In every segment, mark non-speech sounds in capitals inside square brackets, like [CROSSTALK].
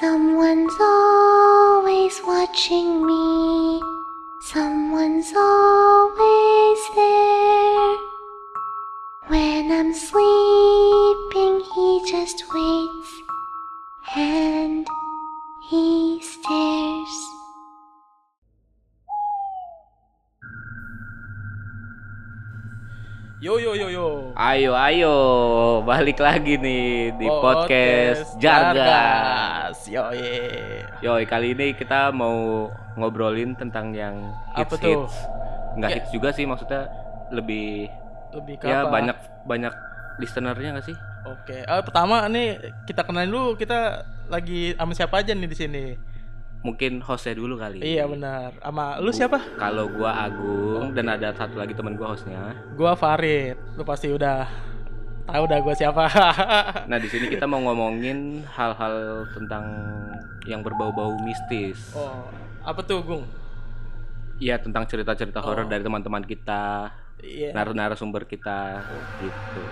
Someone's always watching me. Someone's always there. When I'm sleeping, he just waits and he stares. Yo yo yo yo. Ayo ayo balik lagi nih di oh, podcast Jargas. Yo Yoi kali ini kita mau ngobrolin tentang yang hits Apa tuh? hits. Nggak Kayak- hits juga sih maksudnya lebih Lebih ke ya apa? banyak banyak listenernya nggak sih? Oke. Ah, pertama nih kita kenalin dulu kita lagi sama siapa aja nih di sini. Mungkin hostnya dulu kali. Iya benar. Sama lu siapa? Kalau gua Agung dan ada satu lagi teman gua hostnya. Gua Farid. Lu pasti udah tahu dah gua siapa. [LAUGHS] Nah di sini kita mau ngomongin hal-hal tentang yang berbau-bau mistis. oh, apa tuh, Gung? Iya tentang cerita-cerita horor Oh. dari teman-teman kita, Iya. narasumber kita gitu.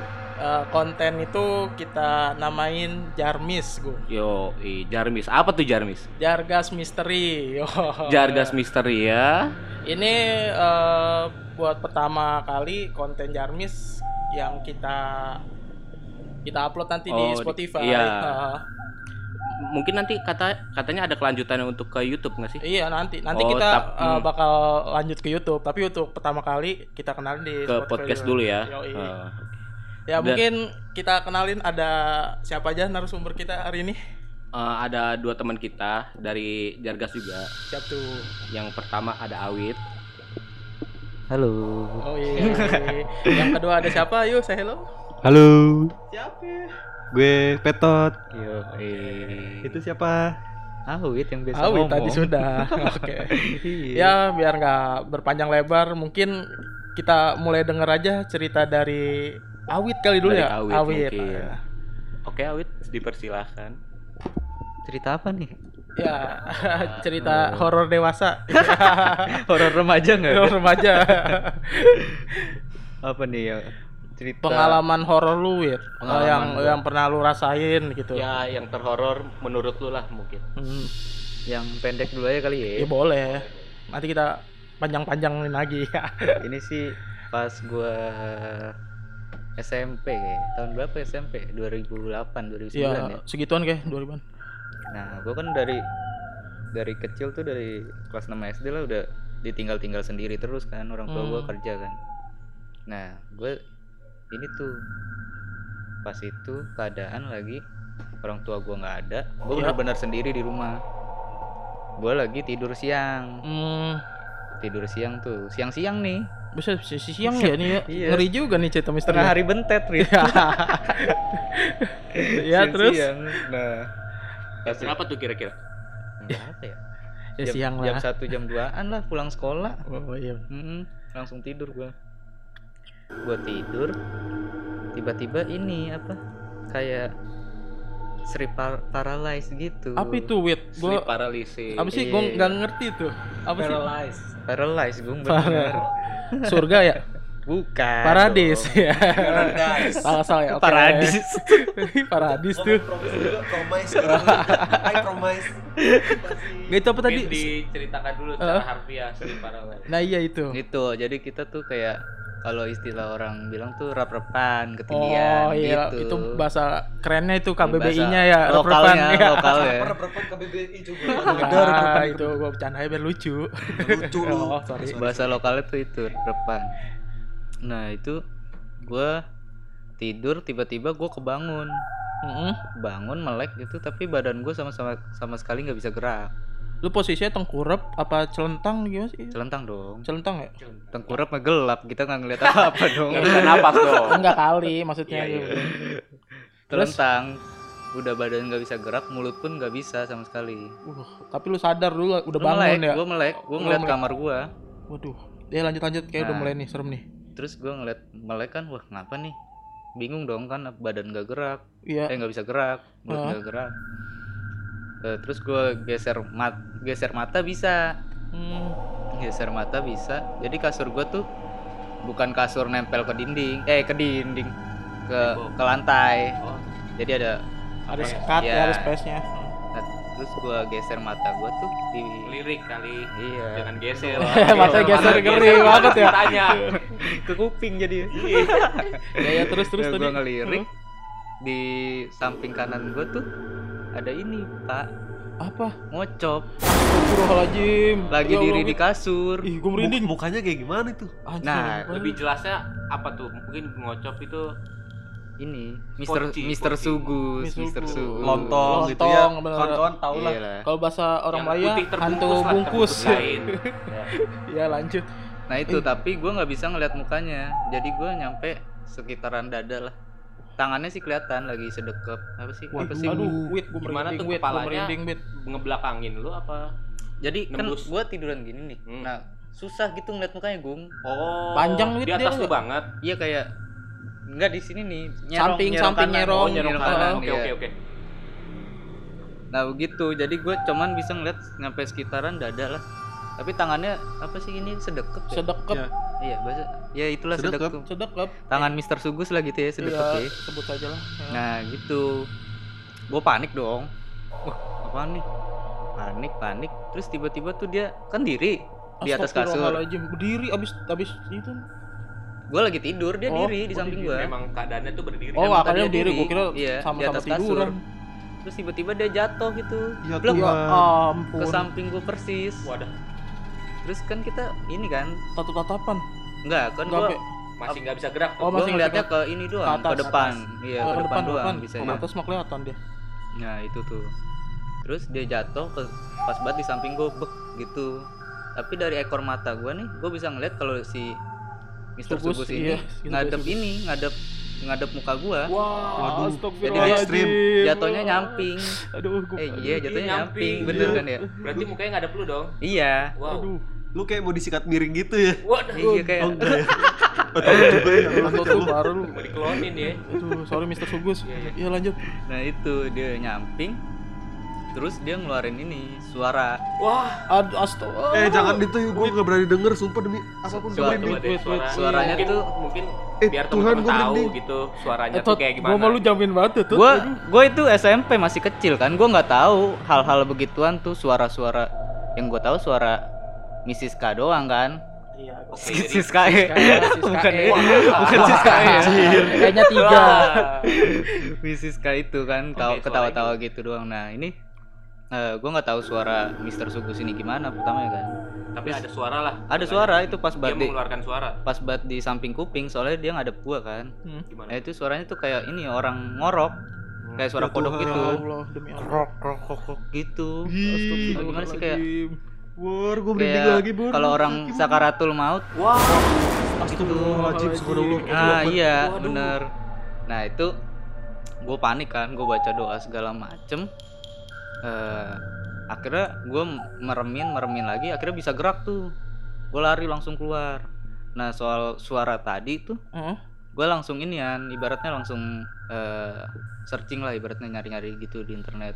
Eh, konten itu kita namain Jarmis, Gung. Yo, i, Jarmis. Apa tuh Jarmis? Jargas Misteri. Yo. [LAUGHS] Jargas misteri ya. Ini eh, buat pertama kali konten Jarmis yang kita kita upload nanti di Oh, di- Spotify. iya. Eh, Mungkin nanti kata katanya ada kelanjutannya untuk ke YouTube nggak sih? iya nanti nanti Oh, kita tap- eh, hmm. bakal lanjut ke YouTube. Tapi untuk pertama kali kita kenalin di Ke Spotify podcast dulu ya. Yoi. Eh, ya Dan- mungkin kita kenalin ada siapa aja narasumber kita hari ini. eh, ada dua teman kita dari Jargas juga. Siap tuh. Yang pertama ada Awit. Halo. Oh iya. yang kedua ada siapa? Yuk, say hello. Halo. Siapa? Gue Petot. Yo, eh. Itu siapa? Awit yang biasa Awi ngomong. tadi sudah. [LAUGHS] Oke. Iya. Ya biar nggak berpanjang lebar, mungkin kita mulai denger aja cerita dari Awit kali dulu Dari ya. Awit mungkin. Oke Awit, dipersilahkan. Cerita apa nih? Ya [LAUGHS] cerita horor dewasa, [LAUGHS] Horor remaja nggak? horor remaja, [LAUGHS] apa nih ya? Cerita. pengalaman horor lu Wit, Pengalaman yang yang pernah lu rasain gitu. Ya, yang terhoror menurut lu lah mungkin. Hmm, Yang pendek dulu aja kali ya. ya boleh. Nanti kita panjang-panjangin lagi ya. Ini sih pas gua SMP kayak. Tahun berapa SMP? 2008, 2009 ya. Ya segituan kayak 2000-an. Nah, gue kan dari dari kecil tuh dari kelas 6 SD lah udah ditinggal-tinggal sendiri terus kan orang tua gue Hmm. kerja kan. Nah, gue ini tuh pas itu keadaan lagi orang tua gue nggak ada, gue Iya. benar-benar sendiri di rumah. Gue lagi tidur siang, Hmm, tidur siang tuh, siang-siang nih, bisa sisi siang ya nih ya. [LAUGHS] Iya. Ngeri juga nih cerita misteri. tengah hari bentet, Rit. [LAUGHS] ya terus Siang-siang. Nah, pas Berapa tuh kira-kira? berapa ya? ya jam, siang jam lah. satu jam 2an lah pulang sekolah. Oh iya. Mm-mm, langsung tidur gua gua tidur tiba-tiba ini apa kayak sleep par- paralyzed gitu Apa itu wit? Sleep Gua paralysis. apa sih? Iya. Gua nggak ngerti tuh. Apa sih? Paralyzed. paralyzed gua bener Surga ya? [LAUGHS] bukan Paradis dong. ya. salah salah ya. oke. paradis [LAUGHS] Paradis tuh. promise gitu. I promise Gak itu apa tadi? Diceritakan dulu secara harfiah sleep paralysis. Nah iya itu. gitu jadi kita tuh kayak kalau istilah orang bilang tuh rap-rapan ketinggian Oh iya, gitu itu bahasa kerennya itu KBBI-nya ya, lokalnya rep-repan. Ya. lokal ya berapa KBBI coba Enggak, itu gua bercanda biar lucu. lucu [LAUGHS] lu Oh, sorry. bahasa lokalnya tuh itu repan nah itu gua tidur tiba-tiba gua kebangun Mm-mm. bangun melek gitu tapi badan gue sama sama sama sekali nggak bisa gerak Lu posisinya tengkurap apa celentang gimana sih? celentang dong Celentang ya? tengkurap mah gelap kita nggak ngeliat apa apa [LAUGHS] dong Nggak bisa napas dong. [LAUGHS] Enggak kali maksudnya. Iya, iya. Terus? telentang udah badan nggak bisa gerak mulut pun nggak bisa sama sekali Uh, tapi lu sadar dulu udah Gua bangun melek ya. gue melek gue Lu ngeliat melek. kamar gue Waduh. Ya lanjut lanjut kayak udah Nah. mulai nih serem nih. Terus gue ngeliat melek kan wah ngapa nih bingung dong kan badan nggak gerak Iya. eh nggak bisa gerak mulut nggak gerak Eh, terus gue geser mat geser mata bisa Hmm. geser mata bisa jadi kasur gue tuh bukan kasur nempel ke dinding eh ke dinding ke ke lantai Oh, jadi ada Ada apa? sekat Iya. ya, ada space-nya. Nah, terus gue geser mata gue tuh di lirik kali. Iya. Jangan [LAUGHS] geser. Mata geser ngeri banget ya. tanya [LAUGHS] ke kuping jadi. [LAUGHS] Ya ya terus terus Nah, tadi. gue ngelirik di samping kanan gue tuh ada ini pak. Apa? ngocop. Astagfirullahaladzim. lagi Ya diri di kasur. Ih, gue merinding. Muk- mukanya kayak gimana itu? Anjir, Nah, lebih jelasnya apa tuh? Mungkin ngocop itu ini Mister Poci, Mister poci. Sugus Mister Mister Sugus. Sugus Lontong gitu ya. Lontong. Kawan-kawan tau lah. Iya lah. Kalau bahasa orang Melayu hantu lah, bungkus. terbungkus kain. ya lanjut. Nah itu Eh. tapi gue nggak bisa ngeliat mukanya. Jadi gue nyampe sekitaran dada lah. Tangannya sih kelihatan lagi sedekep. Apa sih? Apa sih? Aduh, wait, gue Gimana tuh wait, gue kepalanya? merinding, wait. ngebelakangin lu apa Jadi kan Nembus. gue tiduran gini nih. Hmm. Nah susah gitu ngeliat mukanya Gung. oh Panjang di gitu atas dia lu banget Iya kayak nggak di sini nih. Nyerong, Samping, nyerong samping, kanan. nyerong. Oh, nyerong Oh, kanan. oke iya. oke oke Nah begitu. Jadi gue cuman bisa ngeliat nyampe sekitaran dada lah. Tapi tangannya apa sih ini sedekep ya? Sedekep, Ya. Iya bahasa. Ya itulah Sedekep. sedekep. sedekep. Tangan Mister Sugus lah gitu ya sedekep Iya, ya. sebut saja lah. Ya. Nah gitu Gue panik dong Wah apaan nih Panik panik Terus tiba-tiba tuh dia Kan diri Di atas kasur. Berdiri abis abis itu. Gue lagi tidur Dia Oh, diri di samping diri. gue memang keadaannya tuh berdiri Oh, Emang tadinya berdiri. Gue diri. kira Iya, di sama-sama atas kasur. tiduran. Terus tiba-tiba dia jatuh gitu Ya Ya ampun. Ke samping gue persis wadah Terus kan kita Ini kan Tatap-tatapan. Enggak kan gue masih nggak bisa gerak tuh Oh, Gue masih ngeliatnya ke ini doang Ke Ke, atas. depan Iya Oh, ke depan, doang depan. bisa Oh, atas mah kelihatan dia. Nah itu tuh Terus dia jatuh ke pas banget di samping gue bek gitu Tapi dari ekor mata gue nih Gue bisa ngeliat kalau si Mister Sugus, Sugus, ini iya, Ngadep ini Ngadep ngadep muka Waduh. astagfirullahaladzim. Jadi ekstrim. Jatuhnya nyamping Aduh, gue. Eh iya jatuhnya Iya, nyamping, nyamping. Bener Iya. kan ya berarti mukanya nggak ada lu dong Iya wow Aduh. Lu kayak mau disikat miring gitu ya? waduh Iya kayak Oh enggak ya? Betul juga ya. Atau tuh baru lu. mau diklonin ya Aduh, sorry Mr. Sugus. Iya, iya. Iya lanjut. Nah itu dia nyamping Terus dia ngeluarin ini Suara wah Aduh, astaga. Eh jangan itu gue gak berani denger sumpah demi apa pun Suara- gue wait, wait. Suaranya mungkin, tuh- mungkin Eh, biar Tuhan, gua tahu gitu suaranya Eh, tuh kayak Gua gimana malu jamin banget tuh. Tot. Gue gue itu SMP masih kecil kan Gue nggak tahu hal-hal begituan tuh Suara-suara Yang gue tahu suara Mrs. K doang kan Iya. Siska E Siska, bukan E. ya bukan. Siska E ya Kayaknya tiga. Mrs. K itu kan ketawa-tawa gitu doang nah ini eh gue nggak tahu suara Mister Sugus ini gimana pertama ya kan? Tapi ada suara lah. Ada suara itu pas dia bat di mengeluarkan suara. pas bat di samping kuping soalnya dia ngadep gua kan? Hmm. gimana? Nah itu suaranya tuh kayak ini orang ngorok. Kayak suara Ya kodok Tuhan. gitu. Ya Allah demi Allah. gitu. Ih, gimana sih kayak War, gue merinding kayak lagi, Bor. kalau orang sakaratul maut. Wah. Astagfirullahaladzim, subhanallah. nah iya Waduh. bener. Nah itu gue panik kan? Gue baca doa segala macem eh akhirnya gue meremin meremin lagi akhirnya bisa gerak tuh gue lari langsung keluar nah soal suara tadi tuh Heeh. gue langsung ini ya ibaratnya langsung eh, searching lah ibaratnya nyari-nyari gitu di internet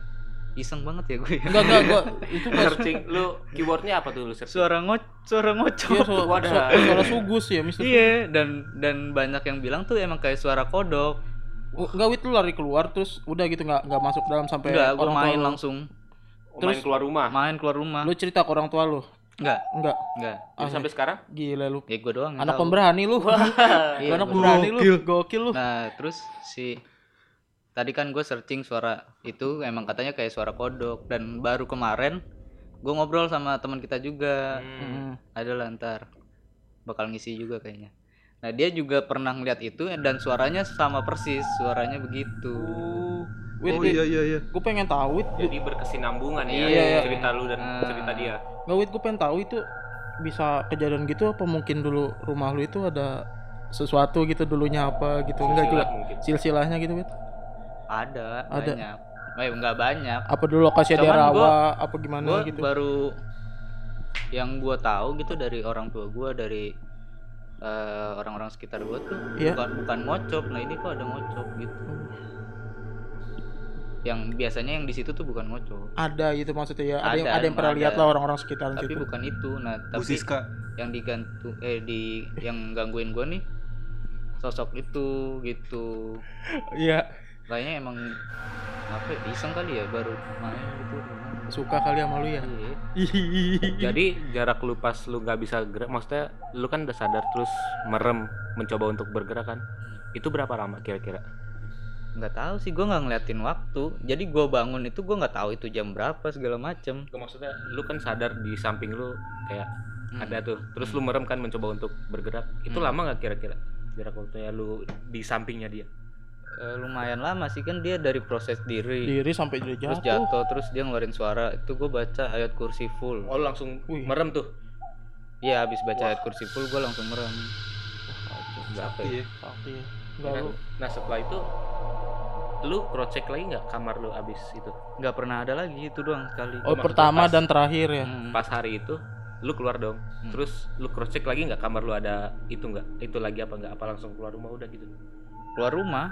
iseng banget ya gue ya. Enggak enggak gua [LAUGHS] itu searching lu keywordnya apa tuh lu searching suara ngo suara Iya, ngocok so, Wadah. so, suara sugus ya, Mr. iya dan dan banyak yang bilang tuh emang kayak suara kodok. Enggak, wit lu lari keluar terus udah gitu enggak enggak masuk dalam sampai enggak gue orang tua main lu. langsung Oh, Terus- main keluar rumah main keluar rumah Lu cerita ke orang tua lu? enggak Enggak. enggak Jadi sampai sekarang Gila lu. ya gue doang Anak tahu. pemberani lu. [LAUGHS] Iya, anak pemberani lu. Gokil. Gokil lu. nah terus si tadi kan gue searching suara itu emang katanya kayak suara kodok dan baru kemarin gue ngobrol sama teman kita juga Hmm. ada lah ntar bakal ngisi juga kayaknya nah dia juga pernah ngeliat itu dan suaranya sama persis suaranya begitu Wit, Oh wit. iya iya iya. Gue pengen tahu wit. jadi berkesinambungan ya Iya, iya. cerita lu dan Nah. cerita dia Enggak wit, gue pengen tahu itu bisa kejadian gitu apa mungkin dulu rumah lu itu ada sesuatu gitu dulunya apa gitu enggak juga silsilahnya gitu wit ada, Ada. banyak eh enggak banyak apa dulu lokasi gua- rawa apa gimana gue gitu baru yang gua tahu gitu dari orang tua gua dari eh, orang-orang sekitar gua tuh Iya. bukan bukan ngocop nah ini kok ada ngocop gitu. Yang biasanya yang di situ tuh bukan ngocop ada gitu maksudnya ya? Ada, yang Ada, ada yang pernah ada. lihat lah orang-orang sekitar tapi situ. bukan itu. Nah tapi Siska. yang digantu eh di yang gangguin gua nih sosok itu gitu. Iya. Kayaknya emang apa ya, iseng kali ya baru main gitu Suka kali sama lu ya. Iya. Jadi jarak lu pas lu nggak bisa gerak, maksudnya lu kan udah sadar terus merem mencoba untuk bergerak kan? Itu berapa lama kira-kira? nggak tahu sih gue nggak ngeliatin waktu jadi gue bangun itu gue nggak tahu itu jam berapa segala macem Gak maksudnya lu kan sadar di samping lu kayak Hmm. ada tuh, terus lu merem kan mencoba untuk bergerak. Itu Hmm. lama nggak kira-kira jarak waktunya lu di sampingnya dia? Eh, lumayan lama sih kan dia dari proses diri Diri sampai dia terus jatuh. jatuh terus dia ngeluarin suara itu gue baca ayat kursi full Oh langsung Wih. merem tuh? iya habis baca ayat kursi full gue langsung merem Iya. ya? Sakti ya. Enggak Nah, nah setelah itu lu cross check lagi nggak kamar lu abis itu? nggak pernah ada lagi itu doang sekali Oh, maksudnya pertama pas- dan terakhir ya. Hmm. Pas hari itu lu keluar dong. Hmm. Terus lu cross check lagi nggak kamar lu ada itu nggak? Itu lagi apa nggak? Apa langsung keluar rumah udah gitu? keluar rumah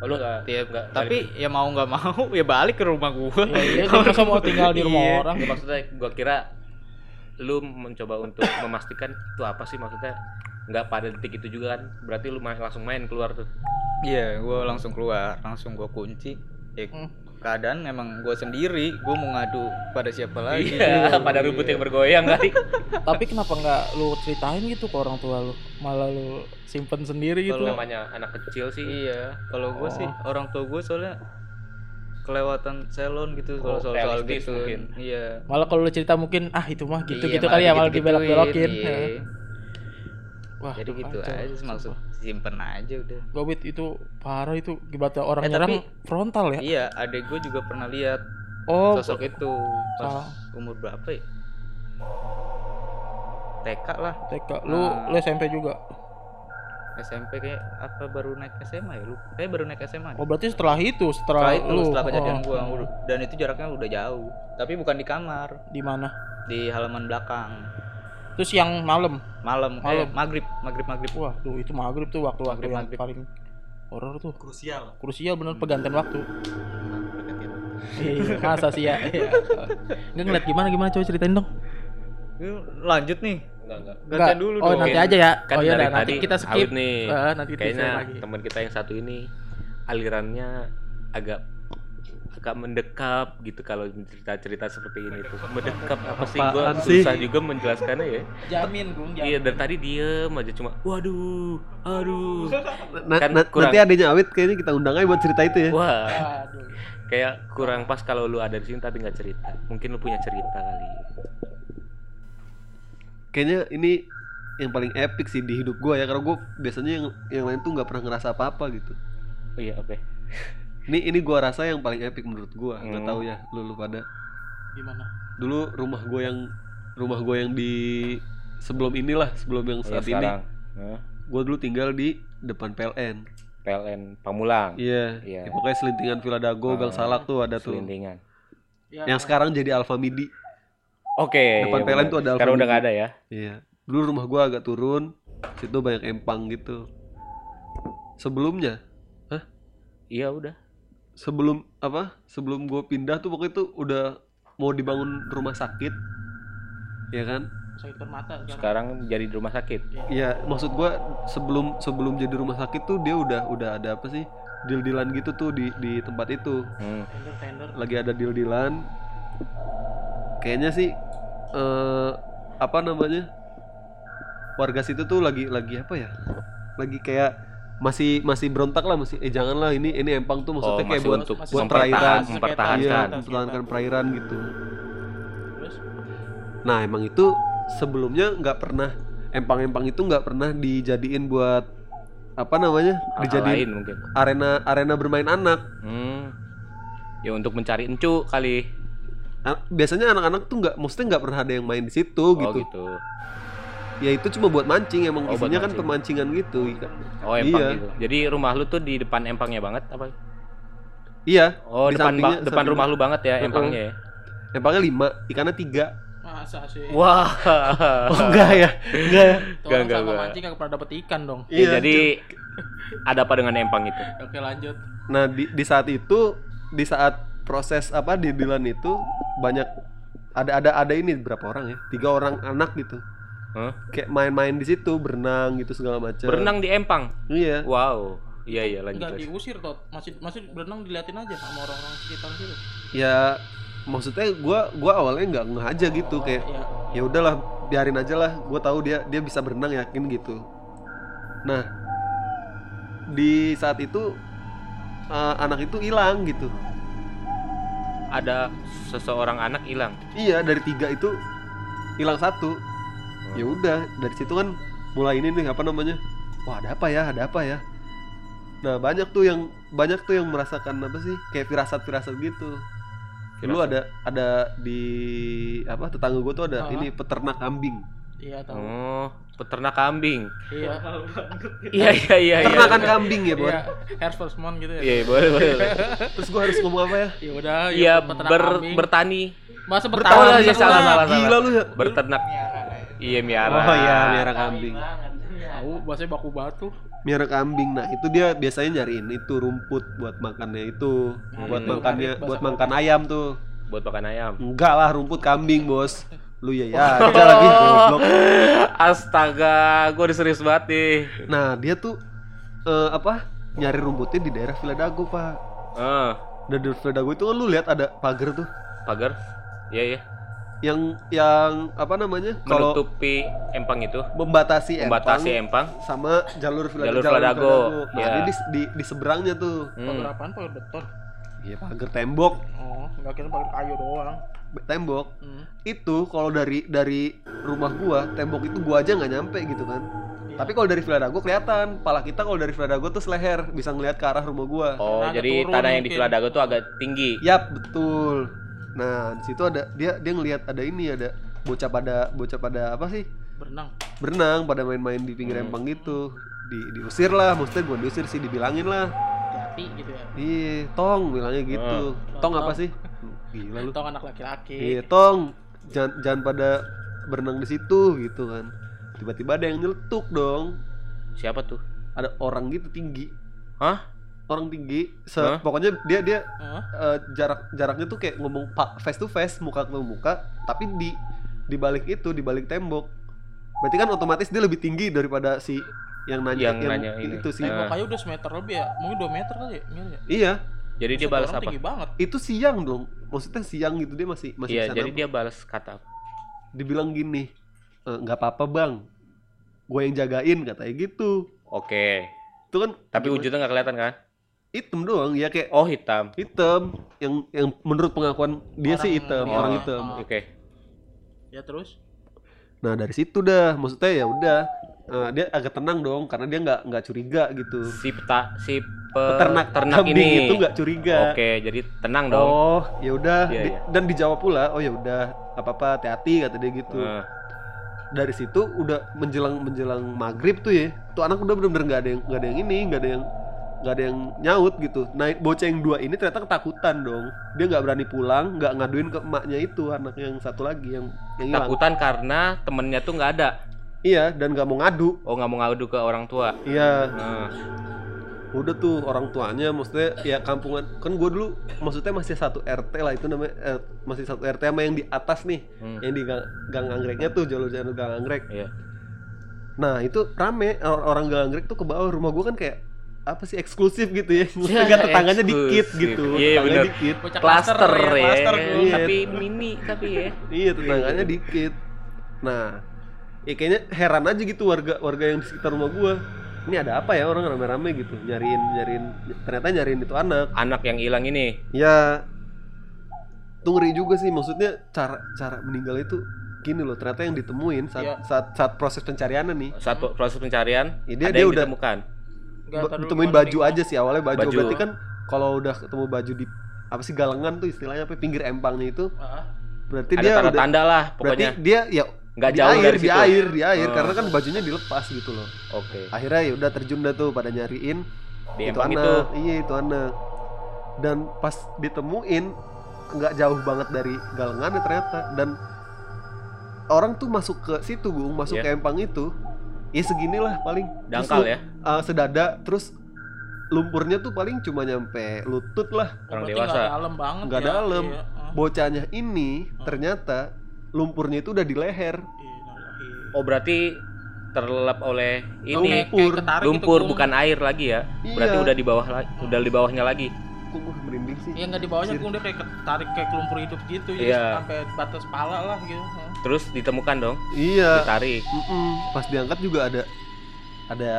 lu nggak? Iya, nggak tapi ya mau nggak mau [LAUGHS] ya balik ke rumah gue Ya, iya, kan masa mau tinggal di rumah Iya. orang. Nggak, maksudnya gua kira lu mencoba untuk [COUGHS] memastikan itu apa sih maksudnya nggak pada detik itu juga kan berarti lu main, langsung main keluar tuh Iya, gue langsung keluar, langsung gue kunci. Ya, Hmm. Keadaan memang gue sendiri, gue mau ngadu pada siapa lagi? iya [LAUGHS] pada rumput yang bergoyang kali [LAUGHS] Tapi kenapa nggak lu ceritain gitu ke orang tua lu? Malah lu simpen sendiri gitu. Kalau namanya anak kecil sih Iya, kalau gue sih Oh. orang tua gue soalnya kelewatan salon gitu Oh, kalau soal soal realistis gitu. mungkin. Iya. Malah kalau lu cerita mungkin ah itu mah gitu Iya, gitu kali ya malah gitu-gituin, dibelok-belokin. iya. [LAUGHS] Wah, Jadi gitu aja sih, maksud. Simpen aja udah. Gobit itu parah itu gimana orang Eh, nyerang tapi- frontal ya? Iya, adek gue juga pernah lihat Oh, sosok itu pas salah. umur berapa ya? TK lah, TK. Lu Nah. lu SMP juga. SMP kayak apa baru naik SMA ya lu? Kayak baru naik SMA. Oh, berarti setelah itu, setelah setelah, itu lu setelah kejadian oh, gua dan itu jaraknya udah jauh tapi bukan di kamar di mana? di halaman belakang Terus yang malam. malam Malam. eh maghrib maghrib maghrib Wah, tuh itu maghrib tuh waktu-waktu Maghrib, yang maghrib. paling horor tuh. Krusial. Krusial bener pergantian waktu. Pergantian. Iya, masa sih ya? [LAUGHS] Iya. Nggak ngeliat gimana gimana coba ceritain dong. Lanjut nih enggak enggak gantian dulu oh, dong nanti aja ya. kan oh iya dari nanti tadi kita skip. nih Eh, nanti kita kayaknya teman kita yang satu ini alirannya agak agak mendekap gitu kalau cerita-cerita seperti ini tuh mendekap apa sih sih? susah juga menjelaskannya ya Jamin, Gung. iya dari tadi diem aja cuma waduh aduh [LAUGHS] Na- Kan na- kurang. nanti adanya Awit kayaknya kita undang aja buat cerita itu ya. wah Aduh. kayak kurang pas kalau lu ada di sini tapi nggak cerita mungkin lu punya cerita kali Kayaknya ini yang paling epic sih di hidup gua ya karena gua biasanya yang yang lain tuh nggak pernah ngerasa apa-apa gitu. oh iya oke [LAUGHS] Ini ini gua rasa yang paling epic menurut gua. Nggak Hmm. tahu ya lu, lu pada. Gimana? Dulu rumah gua yang rumah gua yang di sebelum inilah sebelum yang Oh, saat yang ini Hah? gua dulu tinggal di depan PLN. PLN Pamulang Iya. Iya. Ya, pokoknya selintingan Villa Dago, Gang Ah, Salak tuh ada tuh. Selintingan. Ya, Yang sekarang jadi Alfa Midi. Oke. Depan iya PLN benar. tuh ada Sekarang udah Alfamidi. nggak ada ya. Iya. Dulu rumah gua agak turun, situ banyak empang gitu. Sebelumnya, Iya udah. Sebelum apa? Sebelum gua pindah tuh pokoknya tuh udah mau dibangun rumah sakit. Ya kan? sakit permata sekarang. Sekarang jadi di rumah sakit. Iya, maksud gua sebelum sebelum jadi rumah sakit tuh dia udah udah ada apa sih? Deal-dealan gitu tuh di di tempat itu. Hmm. Tender tender. Lagi ada deal-dealan. Kayaknya sih eh apa namanya? Warga situ tuh lagi lagi apa ya? Lagi kayak masih masih berontak lah masih eh janganlah ini ini empang tuh maksudnya Oh, kayak buat untuk buat perairan mempertahankan. iya, mempertahankan perairan gitu Terus nah emang itu sebelumnya nggak pernah empang-empang itu nggak pernah dijadiin buat apa namanya Hal-hal dijadiin lain mungkin. arena arena bermain anak Hmm. Ya untuk mencari encu kali. A- biasanya anak-anak tuh nggak maksudnya nggak pernah ada yang main di situ Oh gitu gitu. Ya itu cuma buat mancing emang Oh, isinya kan mancing. pemancingan gitu Oh empang Iya. gitu. Jadi rumah lu tuh di depan empangnya banget apa? iya Oh Di depan sampingnya- ba- depan sampingnya. rumah lu banget ya empangnya ya. empangnya lima ikannya tiga masa sih? Wah. [LAUGHS] oh enggak ya enggak ya Enggak, enggak, sama enggak. mancing kagak pernah dapet ikan dong. Ya, jadi ada apa dengan empang itu? Oke lanjut. Nah di, di saat itu di saat proses apa di Dilan itu banyak ada ada ada ini berapa orang ya tiga orang anak gitu Hah? kayak main-main di situ berenang gitu segala macam Berenang di empang. iya Wow. Iya iya lanjut. nggak lanjut. diusir tot masih masih berenang diliatin aja sama orang-orang sekitar situ ya maksudnya gua gua awalnya nggak ngeh aja gitu kayak ya ya udahlah biarin aja lah gue tahu dia dia bisa berenang yakin gitu nah di saat itu eh, anak itu hilang gitu Ada seseorang anak hilang. iya dari tiga itu hilang satu ya udah dari situ kan mulai ini nih apa namanya wah ada apa ya ada apa ya nah banyak tuh yang banyak tuh yang merasakan apa sih kayak firasat firasat gitu Firasat. ada ada di apa tetangga gue tuh ada Ah. ini peternak kambing iya tahu Oh, peternak kambing. iya Iya iya iya iya. peternakan kambing ya Bon iya Air Force One gitu ya Iya, boleh boleh. boleh. terus gue harus ngomong apa ya ya udah Iya, peternak ber, kambing. bertani, masa Oh, bertani iya, bisa salah, salah, salah. gila lu ya berternak. Iya, miara. oh iya miara kambing tahu bahasanya baku batu miara kambing nah itu dia biasanya nyariin itu rumput buat makannya itu buat Hmm. makannya Bahasa buat apa? makan ayam tuh Buat makan ayam. enggak lah rumput kambing bos lu ya ya [LAUGHS] aja lagi goblok Astaga, gua udah serius banget nih. nah dia tuh eh, apa nyari rumputnya di daerah Villa Dago pak Eh, dan di Villa Dago itu kan lu lihat ada pagar tuh pagar. Iya iya. Yang yang apa namanya kalau Menutupi empang itu, membatasi membatasi empang empang. sama jalur Jalur jalan Villa Dago, Nah, dia di, di, di seberangnya tuh. Hmm. pagar apaan pagar beton Iya, pagar tembok, oh nggak kira pagar kayu doang tembok. hmm. Itu kalau dari dari rumah gua, tembok itu gua aja nggak nyampe gitu kan. Tapi kalau dari Villa Dago kelihatan, pala kita kalau dari Villa Dago tuh seleher, bisa ngelihat ke arah rumah gua. Oh, Karena jadi tanah yang di mungkin. Villa Dago tuh agak tinggi. Yap, betul. Nah, di situ ada dia dia ngelihat ada ini ada bocah pada bocah pada apa sih? berenang Berenang pada main-main di pinggir Hmm. empang gitu. Di diusir lah, maksudnya bukan diusir sih, dibilangin lah. hati gitu ya Iya, tong bilangnya gitu. Ah. Tong apa Tong. sih? Gila lu. itu anak laki-laki Iya, tong. Jangan jangan pada berenang di situ gitu kan. Tiba-tiba ada yang nyeletuk dong. Siapa tuh? Ada orang gitu tinggi. Hah? Orang tinggi. Se Hah? pokoknya dia dia Hah? eh, jarak jaraknya tuh kayak ngomong pak face to face, muka ke muka, tapi di di balik itu, di balik tembok. Berarti kan otomatis dia lebih tinggi daripada si yang nanya Yang nanya ini. itu sih. Eh. Tembok kayu udah semeter lebih ya mungkin 2 meter kali ya Iya ya? Iya, Jadi dia Buset, balas apa? tinggi banget itu siang dong. Maksudnya siang gitu dia masih masih Iya, jadi dia balas kata apa? dibilang gini "E, nggak apa-apa bang gue yang jagain katanya gitu Oke. itu kan Tapi gimana? wujudnya nggak kelihatan kan? Hitam doang ya kayak Oh, hitam. hitam yang yang menurut pengakuan dia sih Orang- hitam iya. orang hitam Ah. Oke. ya terus nah dari situ dah maksudnya ya udah eh, dia agak tenang dong karena dia nggak nggak curiga gitu Si peta si pe- peternak ternak kambing ini. itu nggak curiga Oke, jadi tenang dong. oh ya udah Iya, Di- iya. dan dijawab pula oh ya udah apa apa hati-hati kata dia gitu Eh, dari situ udah menjelang menjelang maghrib tuh ya tuh anak udah bener-bener nggak ada yang nggak ada yang ini nggak ada yang nggak ada yang nyaut gitu. Nah bocah yang dua ini ternyata ketakutan dong. Dia nggak berani pulang nggak ngaduin ke emaknya itu anak yang satu lagi yang yang hilang. Takutan karena temennya tuh nggak ada. iya dan nggak mau ngadu. Oh, nggak mau ngadu ke orang tua. iya. Nah, udah tuh orang tuanya maksudnya ya kampungan. Kan gue dulu maksudnya masih satu RT lah itu namanya eh, masih satu RT sama yang di atas nih. Hmm, yang di gang, gang anggreknya tuh jalur jalur gang anggrek iya. Nah itu rame or- orang gang anggrek tuh ke bawah. Rumah gua kan kayak apa sih eksklusif gitu ya, Ya, [LAUGHS] Nggak tetangganya eksklusif. dikit gitu, Iya, tetangganya bener. dikit, Cluster ya, cluster dulu. Iya. tapi mini tapi ya. iya tetangganya dikit. Nah, ya kayaknya heran aja gitu warga warga yang di sekitar rumah gua. Ini ada apa ya orang rame-rame gitu nyariin nyariin ternyata nyariin itu anak. Anak yang hilang ini. Ya tuh ngeri juga sih maksudnya cara cara meninggal itu gini loh ternyata yang ditemuin saat Iya. saat, saat proses pencariannya nih Satu proses pencarian Ya, dia- ada dia yang udah- ditemukan. Gua baju aja sih awalnya baju. Baju. berarti kan kalau udah ketemu baju di apa sih galengan tuh istilahnya apa pinggir empangnya itu Ah, berarti Ada dia udah tanda-tanda lah berarti pokoknya. dia ya Nggak di jauh air dari di situ. air di air Oh. karena kan bajunya dilepas gitu loh Oke. akhirnya ya udah terjun dah tuh pada nyariin Di itu empang anak itu. iya itu anak dan pas ditemuin nggak jauh banget dari galengannya ternyata dan orang tuh masuk ke situ gung masuk Iya. ke empang itu ya seginilah paling Terus Dangkal lu- ya. uh, sedada terus lumpurnya tuh paling cuma nyampe lutut lah Orang berarti dewasa. nggak dalam banget Nggak ya. dalam. Iya, ah. bocahnya ini Hmm. ternyata lumpurnya itu udah di leher Innalillahi. Oh berarti terlelap oleh ini kayak Lumpur. ketarik gitu, lumpur Gung. bukan air lagi ya berarti Iya. udah di bawah lagi udah di bawahnya lagi Kok gue merinding sih? Iya nggak di bawahnya gue udah kayak ketarik kayak lumpur hidup gitu jadi Iya. sampai batas pala lah gitu. Terus ditemukan dong Iya. ditarik Mm-mm. Pas diangkat juga ada ada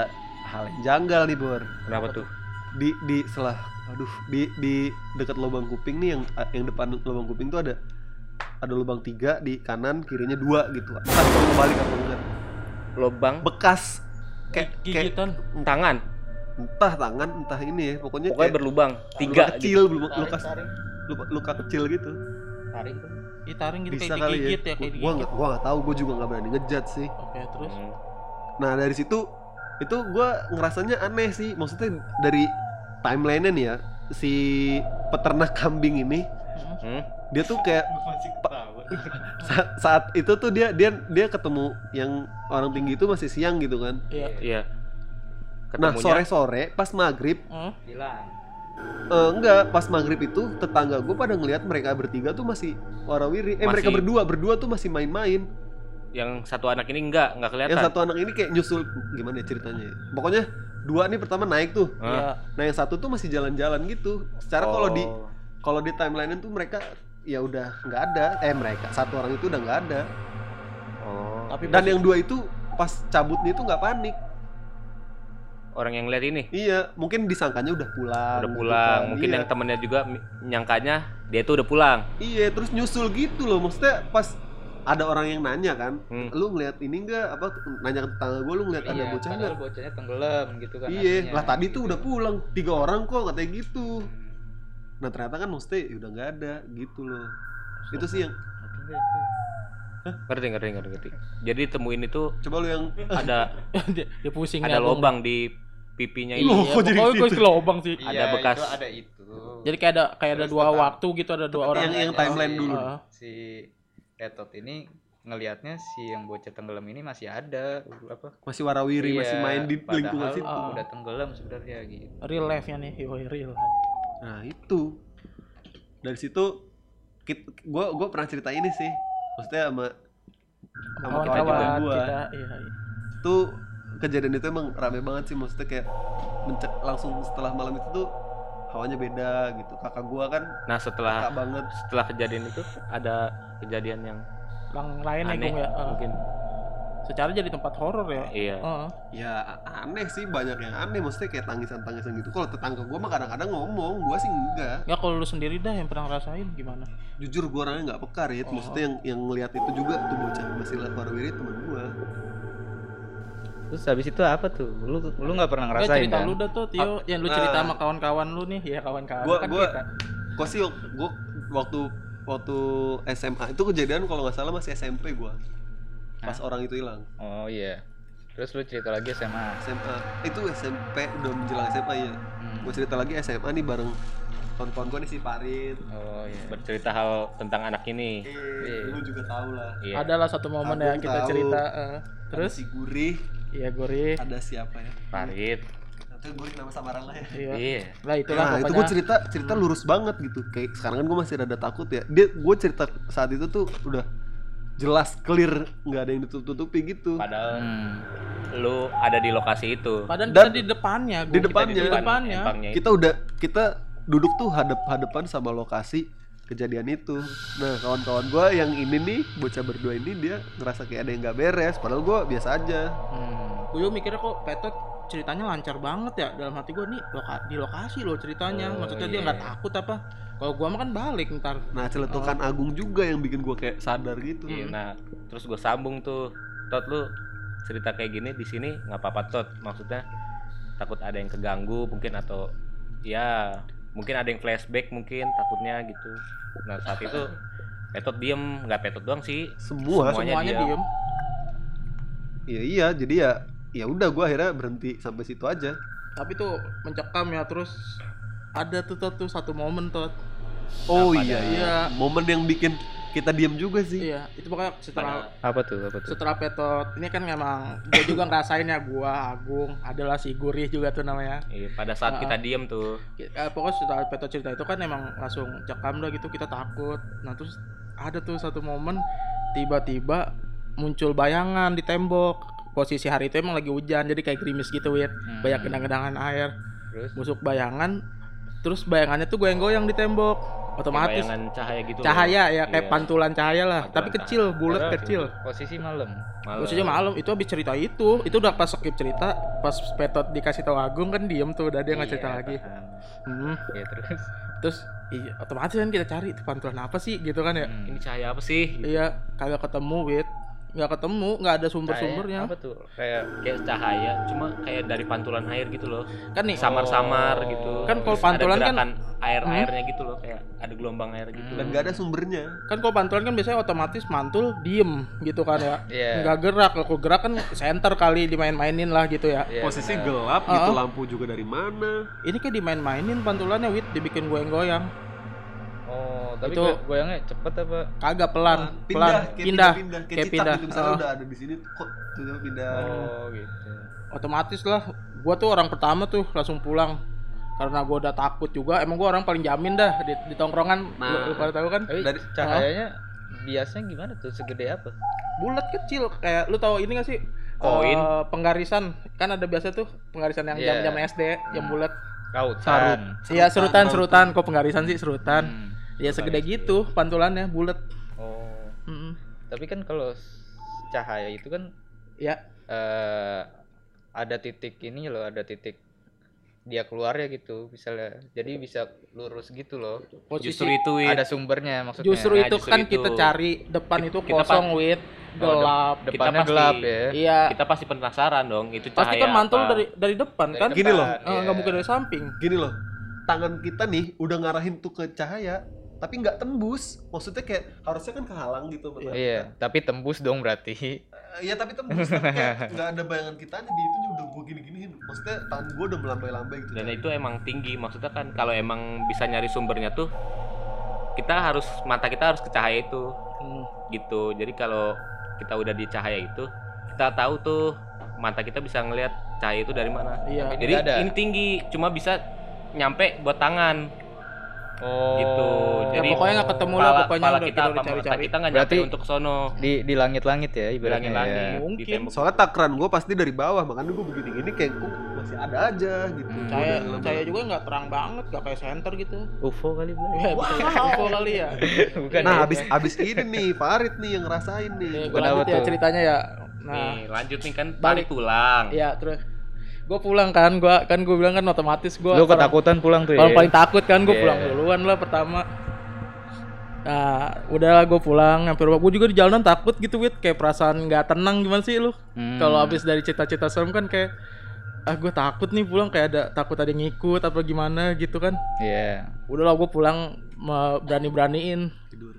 hal yang janggal nih Bor. kenapa tuh Di di selah aduh di di dekat lubang kuping nih yang yang depan lubang kuping tuh ada ada lubang tiga di kanan kirinya dua gitu. Entah kalau balik apa enggak. lubang Bekas kayak kayak tangan entah tangan entah ini ya pokoknya pokoknya kayak berlubang luka tiga kecil gitu. belum luka, luka luka kecil gitu tarik tuh Ih, taring gitu bisa kayak kali digigit ya, ya, kayak gua nggak gua nggak tahu gua juga nggak berani ngejat sih. Oke, terus? Hmm. nah dari situ itu gua ngerasanya aneh sih. Maksudnya dari timeline-nya nih ya si peternak kambing ini Hmm? dia tuh kayak [LAUGHS] [LAUGHS] saat, saat itu tuh dia dia dia ketemu yang orang tinggi itu masih siang gitu kan. Iya. iya. Nah ketemunya? sore sore pas maghrib Hmm? Eh, enggak pas maghrib itu tetangga gue pada ngelihat mereka bertiga tuh masih warawiri eh mereka Masih- berdua berdua tuh masih main-main. Yang satu anak ini enggak enggak kelihatan. Yang satu anak ini kayak nyusul gimana ya ceritanya ya? pokoknya dua nih pertama naik tuh. Ah. Iya. nah yang satu tuh masih jalan-jalan gitu. Secara kalau di Oh. kalau di timeline tuh mereka ya udah nggak ada. Eh mereka satu orang itu udah nggak ada. Oh. Tapi dan yang dua itu pas cabutnya itu nggak panik orang yang lihat ini. Iya mungkin disangkanya udah pulang udah gitu pulang. kan. mungkin Iya. yang temennya juga nyangkanya dia tuh udah pulang. Iya terus nyusul gitu loh. Maksudnya pas ada orang yang nanya kan Hmm. lu ngeliat ini enggak apa nanya ke tetangga gue lu ngeliat ada Iya, bocah padahal nggak? bocahnya tenggelam gitu kan iya artinya. lah tadi tuh udah pulang. Tiga orang kok katanya gitu. Nah ternyata kan maksudnya ya udah nggak ada gitu loh. Itu sih yang ngerti ngerti ngerti ngerti jadi temuin itu coba lu yang ada [LAUGHS] dia, dia pusing ada ya, lobang di pipinya Iya, ini Loh, kok jadi pokoknya gue gitu? ke lobang sih. Iya, Ada bekas. itu ada itu Jadi kayak ada kayak ada dua tetap- waktu gitu, ada dua orang. yang yang timeline dulu Heeh. si Retot ini ngelihatnya si yang bocah tenggelam ini masih ada apa masih warawiri Iya, masih main di lingkungan situ Ah. udah tenggelam sebenarnya gitu real life-nya nih, yoi, real. nah itu dari situ gue gue pernah cerita ini sih maksudnya sama sama kawan-kawan Kawan-kawan gue kita, iya, iya. tuh kejadian itu emang rame banget sih maksudnya kayak mencek langsung setelah malam itu tuh hawanya beda gitu kakak gua kan nah setelah kakak banget setelah kejadian itu ada kejadian yang Yang lain ya, aneh ya. Heeh. mungkin Secara jadi tempat horor ya. iya Heeh. ya a- aneh sih banyak yang aneh maksudnya kayak tangisan-tangisan gitu kalau tetangga gua mah kadang-kadang ngomong gua sih enggak Ya kalau lu sendiri dah yang pernah ngerasain gimana? jujur gua orangnya nggak pekar ya Oh. maksudnya yang yang ngelihat itu juga tuh bocah masih lihat warawiri teman gua terus habis itu apa tuh lu lu nggak pernah Nggak, ngerasain cerita kan lu dah tuh, Tio, Ah, yang lu cerita nah. sama kawan-kawan lu nih, ya kawan-kawan Gua- kan gua- kita. kok sih gua waktu waktu SMA itu kejadian kalau nggak salah masih SMP gua pas orang itu hilang. Oh iya. Terus lu cerita lagi sama SMA itu SMP udah menjelang SMA ya Hmm. gue cerita lagi SMA nih bareng kawan-kawan gue nih si Parit oh iya. Bercerita hal tentang anak ini. Eh, lu juga tahu lah. Iya. Adalah satu momen ya Agung kita tahu. cerita. eh. terus terus, si Gurih iya Gori. ada siapa ya? Farid. Atau Gurih nama samaran lah ya. Iya. iya. Lah itulah nah itu gue cerita cerita lurus banget gitu. Kayak sekarang kan gue masih rada takut ya. Dia gue cerita saat itu tuh udah jelas clear nggak ada yang ditutup-tutupi gitu padahal Hmm. lu ada di lokasi itu Padahal Dan- kita di depannya, di Gung. Kita depannya. di depannya. kita udah kita duduk tuh hadap hadapan sama lokasi kejadian itu. Nah kawan-kawan gue yang ini nih bocah berdua ini dia ngerasa kayak ada yang nggak beres. Padahal gue biasa aja. Hmm. Gue mikirnya kok Petot ceritanya lancar banget ya. Dalam hati gue nih loka- di lokasi loh ceritanya. Oh, maksudnya dia iya. nggak takut apa. Kalau gua mah kan balik ntar. Nah celetukan agung juga yang bikin gue kayak sadar gitu. Iya, nah terus gue sambung tuh. Tot lu cerita kayak gini di sini nggak apa-apa tot. Maksudnya takut ada yang keganggu mungkin atau ya mungkin ada yang flashback mungkin takutnya gitu. Nah saat itu petot diem. Nggak petot doang sih. Semua Semuanya semuanya diam. diem. Iya iya jadi ya ya udah gue akhirnya berhenti sampai situ aja. Tapi tuh mencekam ya terus ada tuh tuh, tuh satu momen tuh oh iya iya. Momen yang bikin kita diam juga sih. Iya itu pokoknya setelah apa tuh apa tuh? setelah Petot ini kan memang gue juga ngerasain ya gua Agung adalah si Gurih juga tuh namanya. Iya, pada saat Ah. kita diem tuh. Eh, pokoknya setelah Petot cerita itu kan emang langsung cekam dah gitu kita takut. Nah terus ada tuh satu momen tiba-tiba muncul bayangan di tembok. Posisi hari itu emang lagi hujan jadi kayak gerimis gitu wit. Hmm. banyak genang-genangan air. Terus? Busuk bayangan terus bayangannya tuh goyang-goyang di tembok Kayak otomatis bayangan cahaya gitu loh. cahaya ya kayak Iya. pantulan cahaya lah Pantulan tapi kecil bulat Padahal kecil posisi malam. Malam. Malam itu habis cerita itu itu udah pas skip cerita pas Petot dikasih tahu Agung kan diem tuh udah dia nggak cerita Iya, lagi paham. Hmm. Ya terus. terus iya otomatis kan kita cari itu pantulan apa sih gitu kan ya Hmm. Ini cahaya apa sih? Gitu. iya kagak ketemu wit nggak ketemu nggak ada sumber-sumbernya Kayak Apa tuh? Kayak Kayak cahaya, cuma kayak dari pantulan air gitu loh. kan nih Samar-samar Oh. gitu. Kan kalau Terus pantulan ada kan- gerakan air-airnya gitu loh, kayak ada gelombang air gitu. dan gak ada sumbernya kan kalau pantulan kan biasanya otomatis mantul diem gitu kan ya Iya. nggak gerak kalau gerak kan center kali dimain-mainin lah gitu ya Iya, posisi gelap gitu Ah. lampu juga dari mana ini kayak dimain-mainin pantulannya wit dibikin goyang-goyang tapi Itu- go- goyangnya cepet apa? kagak pelan Ah, pelan kayak pindah pindah kayak kayak pindah pindah gitu misalnya Ah. udah ada di sini kok tiba pindah Oh, gitu. otomatis lah gua tuh orang pertama tuh langsung pulang karena gua udah takut juga emang gua orang paling jamin dah di, di tongkrongan Nah. lu, lu pada tahu kan Tapi Dari- cahayanya biasanya gimana tuh? Segede apa? bulat kecil kayak lu tahu ini gak sih Koin. Eh, penggarisan kan ada biasa tuh penggarisan yang jam-jam SD yang Hmm. bulat Rautan. Sarut. iya serutan serutan kok penggarisan sih serutan Hmm. Ya segede gitu pantulannya bulat Oh. Mm-mm. Tapi kan kalau cahaya itu kan ya eh ada titik ini loh, ada titik dia keluar ya gitu misalnya. Jadi bisa lurus gitu loh. posisi Justru itu Wit. Ada sumbernya maksudnya. justru Nah, itu justru kan itu. kita cari depan itu Kita kosong wit Oh, gelap dep- depannya pasti- gelap ya. iya Kita pasti penasaran dong, itu cahaya pasti kan mantul apa. dari dari depan Dari kan depan, Gini loh. Eh, nggak iya. mungkin dari samping gini loh tangan kita nih udah ngarahin tuh ke cahaya tapi nggak tembus maksudnya kayak harusnya kan kehalang gitu tangan Iya, tapi tembus dong berarti. Eh, Iya tapi tembus tapi kayak [LAUGHS] nggak ada bayangan kita aja di itu udah gue gini giniin maksudnya tangan gue udah melambai-lambai gitu Dan itu emang tinggi, maksudnya kan kalau emang bisa nyari sumbernya tuh kita harus mata kita harus ke cahaya itu Hmm. gitu. Jadi kalau kita udah di cahaya itu, kita tahu tuh mata kita bisa ngelihat cahaya itu dari mana. iya Jadi ada. ini tinggi, cuma bisa nyampe buat tangan Oh. gitu. Ya, Jadi pokoknya nggak ketemu lah, pokoknya udah kita udah cari-cari. kita nggak nyampe Berarti- untuk sono. di di langit-langit ya ibaratnya. Langit-langit, ya. Mungkin. soalnya takran gue pasti dari bawah makanya gue begini gini kayak gue masih ada aja gitu Hmm. Gua cahaya juga nggak terang banget nggak kayak center gitu UFO kali Bro. ya UFO kali ya [LAUGHS] Bukan. nah ya? abis abis ini nih Farid nih yang ngerasain nih Nih, Kenapa gue lanjut ya ceritanya ya nah Nih, lanjut nih kan Balik. balik tulang. ya terus gue pulang kan gue kan gue bilang kan otomatis gue Lu ketakutan pulang tuh ya. Paling takut kan gue Iya. pulang duluan lah pertama. Nah, udah gue pulang nyampe rumah. Gue juga di jalanan takut gitu, Wit. Kayak perasaan nggak tenang gimana sih lu? Hmm. Kalau habis dari cita-cita serem kan kayak ah gue takut nih pulang kayak ada takut ada yang ngikut apa gimana gitu kan. Iya. Udahlah gue pulang berani-beraniin. tidur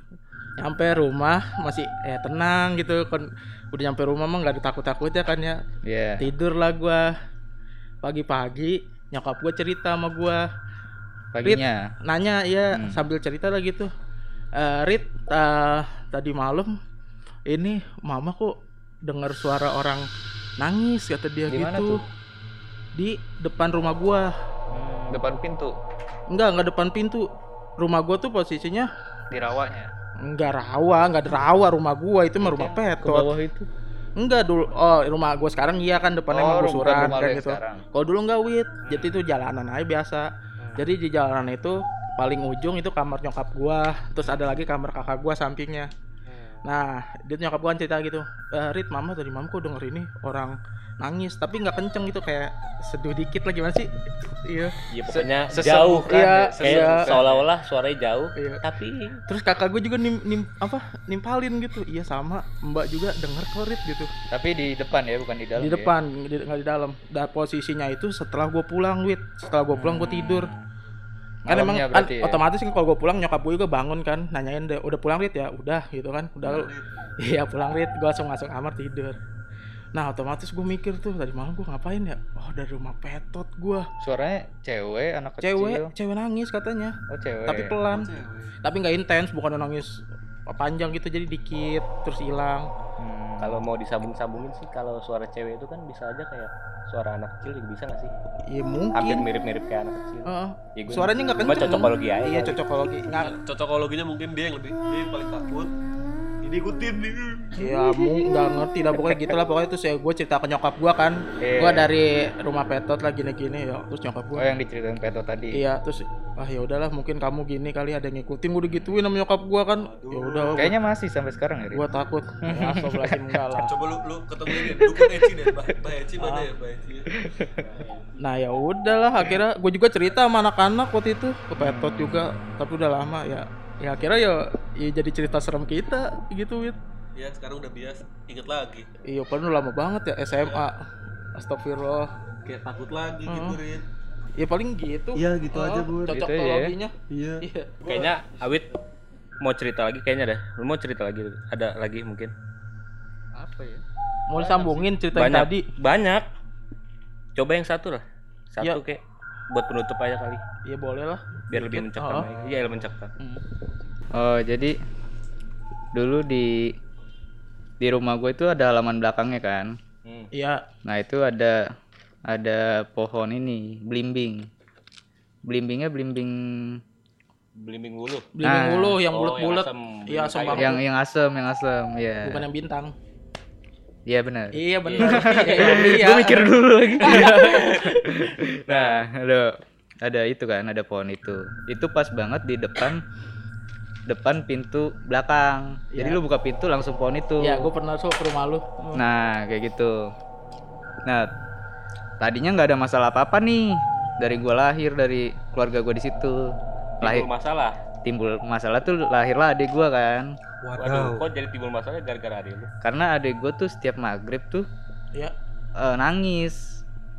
Nyampe rumah masih eh tenang gitu kan. Udah nyampe rumah mah nggak ditakut-takutnya kan ya. Iya. Tidur lah gua. Pagi-pagi nyokap gue cerita sama gua Paginya. nanya ya Hmm. sambil cerita lagi tuh eh Rit eh, tadi malam ini mama kok dengar suara orang nangis kata dia Di mana gitu tuh? di depan rumah gua Depan pintu. enggak enggak depan pintu rumah gua tuh posisinya Di rawanya. enggak rawa enggak ada rawa rumah gua itu mah rumah Ke petot bawah itu. Enggak dulu oh rumah gua sekarang iya kan depannya emang gusuran rumah lu kan yang gitu. kalau dulu enggak wit. Jadi itu jalanan aja biasa. Jadi di jalanan itu paling ujung itu kamar nyokap gua. Terus ada lagi kamar kakak gua sampingnya nah dia nyokap gua kan cerita gitu "Eh, Rit mama tadi mama kok denger ini orang nangis tapi nggak kenceng gitu kayak seduh dikit lah gimana sih? Iya. Iya pokoknya Se- jauh sesembuhkan Iya, ya, kayak sesembuhkan. seolah-olah suaranya jauh, iya. tapi terus kakak gue juga nim, nim apa nimpalin gitu. Iya sama mbak juga denger kok Rit gitu. Tapi di depan ya, bukan di dalam. di ya? depan di, nggak di dalam. Dan posisinya itu setelah gue pulang wit. Setelah gue pulang gue tidur kan emang kan ya? otomatis kan kalau gue pulang nyokap gue juga bangun kan nanyain deh udah pulang rit? Ya udah gitu kan. Udah [LAUGHS] iya pulang rit. Gue langsung masuk kamar tidur. Nah otomatis gue mikir tuh tadi malam gue ngapain ya? Oh dari rumah petot gue Suaranya cewek, anak kecil. cewek cewek nangis katanya. Oh, cewek. tapi pelan. Tapi nggak intens bukan nangis panjang gitu jadi dikit terus hilang. Kalau mau disambung-sambungin sih kalau suara cewek itu kan bisa aja kayak suara anak kecil juga bisa nggak sih? iya Hampir mungkin mirip-mirip kayak anak kecil. Heeh. Ya, gua- suaranya nggak cuma kenceng cocokologi aja. iya cocokologi nggak cocokologinya mungkin dia yang lebih dia yang paling takut diikutin. Nih ya mau nggak ngerti lah pokoknya gitu lah. Pokoknya terus ya gue cerita ke nyokap gue kan. Iya. gue dari rumah petot lah gini-gini ya. Terus nyokap gue Oh yang diceritain Peto tadi. iya terus ah ya udahlah mungkin kamu gini kali ada yang ngikutin. Gue digituin sama nyokap gue kan. Ya udah Kayaknya masih sampai sekarang ya. Gue takut. [LAUGHS] Ya enggak lah. Coba lu lu ketemu ini dukun Eci deh Mbak. Mbak Eci mana ya Mbak Eci? Nah ya udahlah akhirnya gue juga cerita sama anak-anak waktu itu ke petot juga. Tapi udah lama ya ya akhirnya ya, ya jadi cerita serem kita gitu Wit. ya sekarang udah biasa inget lagi iya padahal udah lama banget ya SMA astagfirullah kayak takut lagi gitu Rin ya paling gitu Iya, gitu Oh, aja, Bur. cocok Gitu ya. teologinya iya iya Kayaknya Awit mau cerita lagi kayaknya dah. Lu mau cerita lagi? Ada lagi mungkin? Apa ya? mau disambungin cerita yang banyak. tadi Banyak. Coba yang satu lah. Satu Ya. kayak buat penutup aja kali. ya boleh lah Biar lebih mencekam. Oh. aja. Iya, lebih mencekam. Hmm. Oh jadi dulu di di rumah gue itu ada halaman belakangnya kan. Hmm. iya Nah itu ada ada pohon ini belimbing. Belimbingnya belimbing Belimbing bulu. belimbing Ah. ulu yang Oh, bulat-bulat yang asem. iya asam Belimbing banget yang yang asem yang asem ya. bukan yang bintang Iya benar. iya benar [LAUGHS] iya [LAUGHS] Gue mikir dulu lagi. [LAUGHS] nah, ada ada itu kan, ada pohon itu. Itu pas banget di depan depan pintu belakang. Jadi Ya. lu buka pintu langsung pohon itu. ya gue pernah tuh ke rumah lu Nah, kayak gitu. Nah, tadinya nggak ada masalah apa-apa nih. Dari gua lahir, dari keluarga gua di situ. Lahir Timbul masalah. timbul masalah tuh lahirlah adik gua kan. Waduh, kok jadi timbul masalah gara-gara adik lu? Karena adik gua tuh setiap maghrib tuh ya eh, nangis.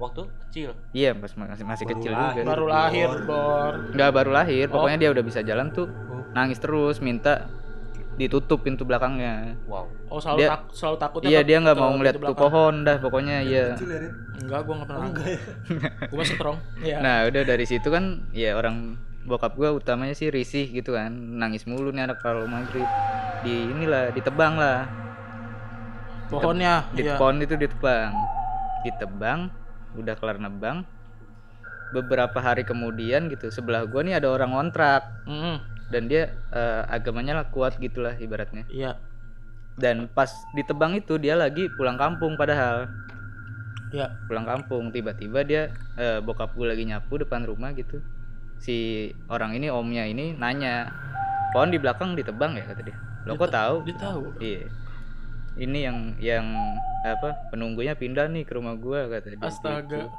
Waktu kecil. Iya, pas masih masih kecil juga. baru lahir bor. Nggak baru lahir, Oh. pokoknya dia udah bisa jalan tuh nangis terus minta ditutup pintu belakangnya. Wow. oh selalu Dia- tak selalu takutnya Iya dia nggak mau ngeliat tuh pohon dah pokoknya iya. enggak gue nggak pernah gue masih strong. [LAUGHS] Iya. Nah udah dari situ kan ya orang bokap gua utamanya sih risih gitu kan. Nangis mulu nih anak kalau maghrib. Di inilah ditebang lah. Pohonnya di iya. pohon itu ditebang. Ditebang udah kelar nebang. Beberapa hari kemudian gitu sebelah gua nih ada orang kontrak Mm-mm. dan dia eh, agamanya lah kuat gitulah ibaratnya. Iya. Dan pas ditebang itu dia lagi pulang kampung padahal. Iya. Pulang kampung tiba-tiba dia eh, bokap gue lagi nyapu depan rumah gitu. Si orang ini omnya ini nanya pohon di belakang ditebang ya? kata dia. Lo kok tahu? dia tahu iya ini yang yang apa penunggunya pindah nih ke rumah gua kata dia. Astaga.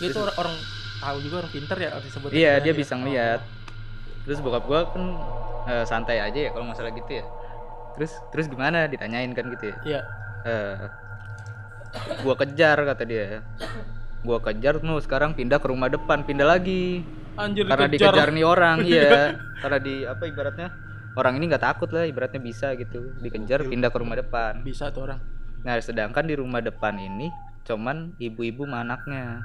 Gitu. itu orang, orang tahu juga orang pinter ya disebut iya gitu dia ya. bisa ngeliat. Terus bokap gua kan eh, santai aja ya kalau masalah gitu ya. Terus terus gimana? Ditanyain kan gitu ya. Iya. Eh gua kejar kata dia. Gua kejar tuh sekarang pindah ke rumah depan pindah lagi. Anjir karena dikejar. dikejar nih orang [LAUGHS] iya. Karena di apa ibaratnya orang ini nggak takut lah ibaratnya bisa gitu dikejar pindah ke rumah depan bisa tuh orang nah sedangkan di rumah depan ini cuman ibu-ibu sama anaknya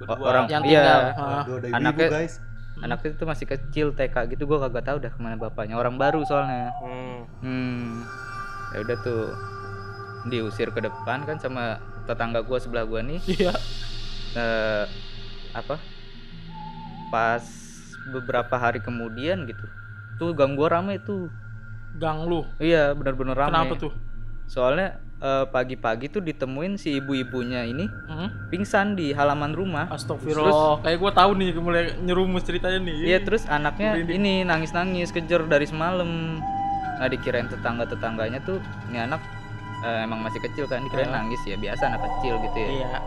O- Berdua. orang yang iya tinggal Ah, anaknya guys anaknya itu masih kecil TK gitu gua kagak tahu dah ke mana bapaknya orang baru soalnya Hmm. Hmm. Ya udah tuh diusir ke depan kan sama tetangga gua sebelah gua nih. iya Eh, apa? Pas beberapa hari kemudian gitu. Tuh gang gua rame tuh. gang lu Iya, bener-bener rame. kenapa tuh Soalnya eh, pagi-pagi tuh ditemuin si ibu-ibunya ini Hmm? pingsan di halaman rumah. Astagfirullah kayak gue tahu nih mulai nyerumus ceritanya nih Iya, terus anaknya Merinding. ini nangis-nangis kejar dari semalam. Nah, dikirain tetangga-tetangganya tuh ini anak eh, emang masih kecil kan, dikirain Ah. nangis ya, biasa anak kecil gitu ya. iya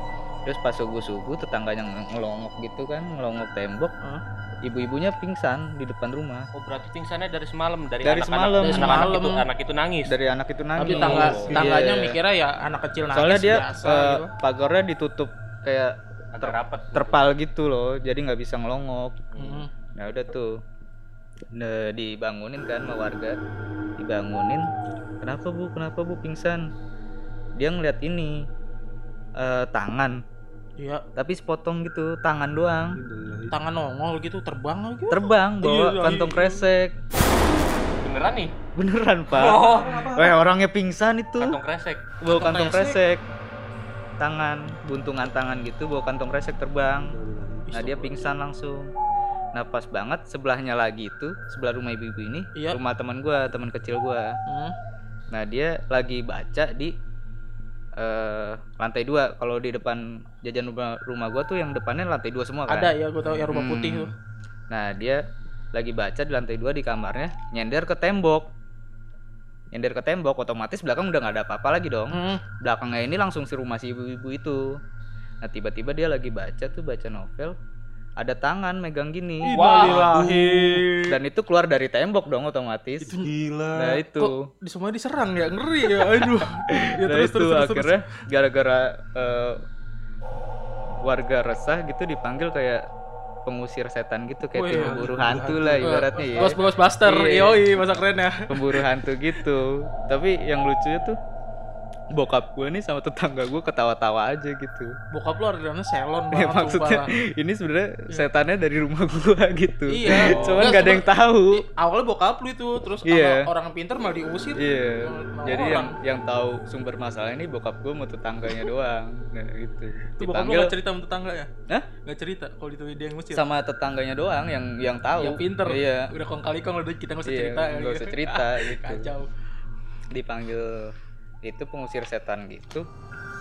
Terus pas subuh-subuh tetangganya ng- ngelongok gitu kan, ngelongok tembok, Hah? Ibu-ibunya pingsan di depan rumah. Oh berarti pingsannya dari semalam dari, Dari anak-anak semalam. Dari anak-anak semalam. itu anak itu nangis. Dari anak itu nangis. tapi tangga Iya. tangganya mikirnya ya anak kecil nangis Soalnya dia biasa eh, gitu. pagarnya ditutup kayak agak rapat. terpal gitu loh, jadi nggak bisa ngelongok. Hmm. Nah udah tuh Nah, dibangunin kan sama warga dibangunin kenapa bu kenapa bu pingsan dia ngeliat ini eh, tangan iya. Tapi sepotong gitu tangan doang. Tangan nongol gitu terbang lagi. Terbang bawa Iya, kantong iya. kresek. Beneran nih? beneran pak. Oh, Weh, orangnya pingsan itu. Kantong kresek. bawa Kantong kantong kresek. tangan buntungan tangan gitu bawa kantong kresek terbang. Nah dia pingsan langsung. Nah pas banget sebelahnya lagi itu sebelah rumah ibu-ibu ini Iya. rumah teman gua teman kecil gua. Hmm. Nah dia lagi baca di eh lantai dua. Kalau di depan jajan rumah, rumah gua tuh yang depannya lantai dua semua kan. Ada ya, gue tahu yang rumah putih Hmm. tuh. Nah dia lagi baca di lantai dua di kamarnya, nyender ke tembok. Nyender ke tembok, otomatis belakang udah nggak ada apa-apa lagi dong. Hmm. Belakangnya ini langsung si rumah si ibu-ibu itu. Nah tiba-tiba dia lagi baca tuh baca novel, ada tangan megang gini. Innalillahi. Dan itu keluar dari tembok dong otomatis. Gila. Nah itu. Kok di semuanya diserang ya? Ngeri ya. Aduh. [LAUGHS] ya nah itu akhirnya gara-gara eh, warga resah gitu dipanggil kayak pengusir setan gitu kayak Wih, tim pemburu hantu lah ibaratnya ya. Bos bos Buster. Iya. Yoi, masa keren ya. Pemburu hantu gitu. Tapi yang lucunya tuh bokap gue nih sama tetangga gue ketawa-tawa aja gitu. Bokap lu ada selon Ya, banget maksudnya sumpah. ini sebenarnya setannya dari rumah gua [LAUGHS] gitu. Iya. Cuman Enggak, gak ada yang tahu. Awalnya bokap lu itu, terus Iya. sama orang pinter malah diusir. Iya. Sama Jadi orang. yang yang tahu sumber masalah ini bokap gua mau tetangganya [LAUGHS] doang. Nah, gitu. Itu bokap lu gak cerita sama tetangga ya? Hah? Gak cerita kalau itu dia yang ngusir. sama tetangganya doang yang yang tahu. yang pinter. Iya. Udah kong kali kong udah kita nggak usah Iya, cerita. nggak gitu. usah cerita [LAUGHS] gitu. Kacau. Dipanggil itu pengusir setan gitu.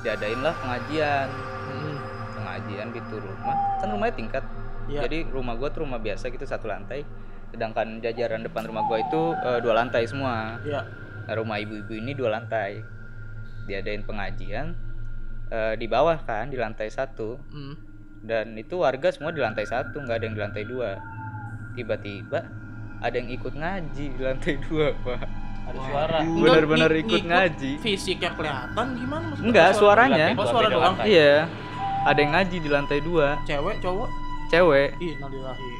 Diadain lah pengajian. Hmm. Pengajian gitu rumah. Kan rumahnya tingkat. Iya. Jadi rumah gua tuh rumah biasa gitu satu lantai. Sedangkan jajaran depan rumah gua itu eh, dua lantai semua. Iya. Nah, rumah ibu-ibu ini dua lantai. Diadain pengajian eh, di bawah kan di lantai satu Hmm. dan itu warga semua di lantai satu nggak ada yang di lantai dua. Tiba-tiba ada yang ikut ngaji di lantai dua pak. Ada suara. Benar-benar ikut ngikut ngaji. Fisiknya kelihatan gimana maksudnya? Enggak Suara- suaranya. Oh suara doang. Iya. Ada yang ngaji di lantai dua, Cewek, cowok. cewek. Ih, nalilahi.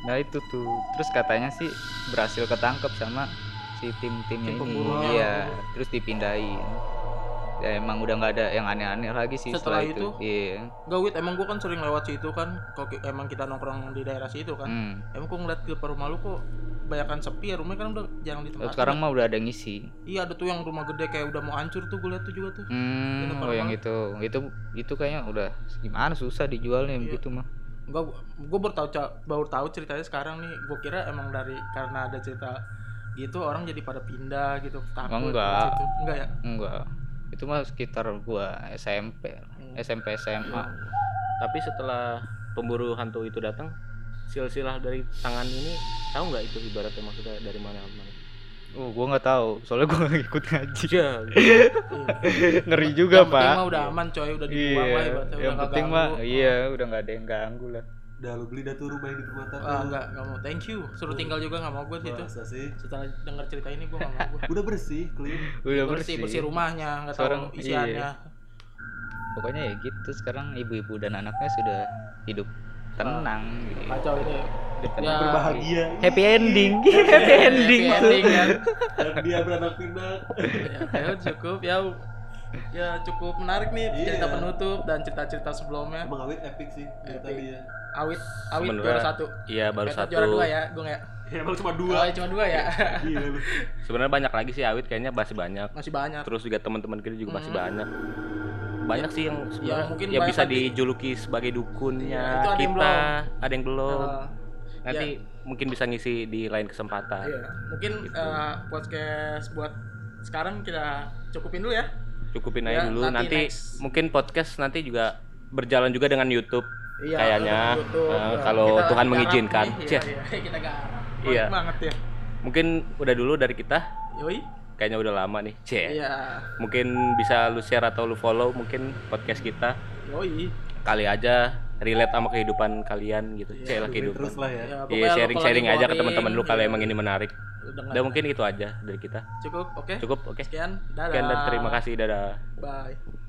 Nah itu tuh. Terus katanya sih berhasil ketangkep sama si tim-timnya Tim ini. Iya. Terus dipindahin. Ya emang udah nggak ada yang aneh-aneh lagi sih setelah, Setelah itu. Iya. Enggak, Wit, emang gua kan sering lewat situ kan. Ki- emang kita nongkrong di daerah situ kan. Hmm. Emang gua ngeliat ke rumah lu kok banyakan sepi ya rumahnya kan udah jarang ditempatin. Sekarang mah udah ada yang ngisi. Iya ada tuh yang rumah gede kayak udah mau hancur tuh gue liat tuh juga tuh. Hmm, Ini oh yang itu. Itu itu kayaknya udah gimana susah dijualnya Iya. begitu mah. Enggak, gue baru tahu baru tahu ceritanya sekarang nih. Gue kira emang dari karena ada cerita gitu orang jadi pada pindah gitu takut. Enggak. gitu. Enggak ya? Enggak. Itu mah sekitar gua SMP, Hmm. SMP SMA. Tapi setelah pemburu hantu itu datang, silsilah dari tangan ini tahu nggak itu ibaratnya maksudnya dari mana mana? Oh, gua nggak tahu. Soalnya gua nggak ikut ngaji. Iya. [LAUGHS] Ngeri juga, yang penting Pak. mah udah aman coy, udah dibuang Iya. lah ibaratnya udah Yang nggak penting mah ganggu. iya, udah nggak ada yang ganggu lah. Udah lu beli dah tuh rumah yang di permata. Ah, enggak, enggak mau. Thank you. Suruh tinggal juga enggak mau gue situ. Masa sih? Setelah dengar cerita ini gue enggak mau gue. Udah bersih, clean. Udah bersih bersih rumahnya, enggak tahu Sekarang, isiannya. iya. Pokoknya ya gitu. Sekarang ibu-ibu dan anaknya sudah hidup tenang. gitu. Kacau ini. Tenang. Berbahagia. Happy ending. Happy ending. Happy ending kan. Dan dia beranak pinak. ya, ya cukup ya ya cukup menarik nih Iya. cerita penutup dan cerita-cerita sebelumnya Emang awet epic sih. Epic. tadi ya. awit awit juara satu Iya baru satu. juara dua ya gue ya Emang cuma oh, dua. cuma dua ya Gila [LAUGHS] lu. Sebenarnya banyak lagi sih awit kayaknya masih banyak. masih banyak Terus juga teman-teman kita juga masih Hmm. banyak. Banyak sih yang sebenarnya mungkin yang bisa lagi. dijuluki sebagai dukunnya itu ada yang kita, belum. ada yang belum. Eh, Nanti mungkin bisa ngisi di lain kesempatan. iya. mungkin eh, podcast buat sekarang kita cukupin dulu ya Cukupin Ya, aja dulu. nanti Nanti, next. mungkin podcast nanti juga berjalan juga dengan YouTube. Iya, Kayaknya, YouTube. Nah, kalau kita Tuhan garap mengizinkan. nih, Iya, iya, [LAUGHS] kita garap. Iya. Baik banget ya. Mungkin udah dulu dari kita. Yoi. Kayaknya udah lama nih. Cie. Iya. Mungkin bisa lu share atau lu follow mungkin podcast kita. Yoi. Kali aja relate sama kehidupan kalian gitu. Iya, Cie lah kehidupan. terus lah ya. Ya, Iya sharing-sharing kalau aja ke teman-teman lu kalau iya. emang ini menarik. Dengar. Udah mungkin itu aja dari kita. Cukup, oke. Cukup, oke. Sekian, dadah. Sekian dan terima kasih. Dadah. Bye.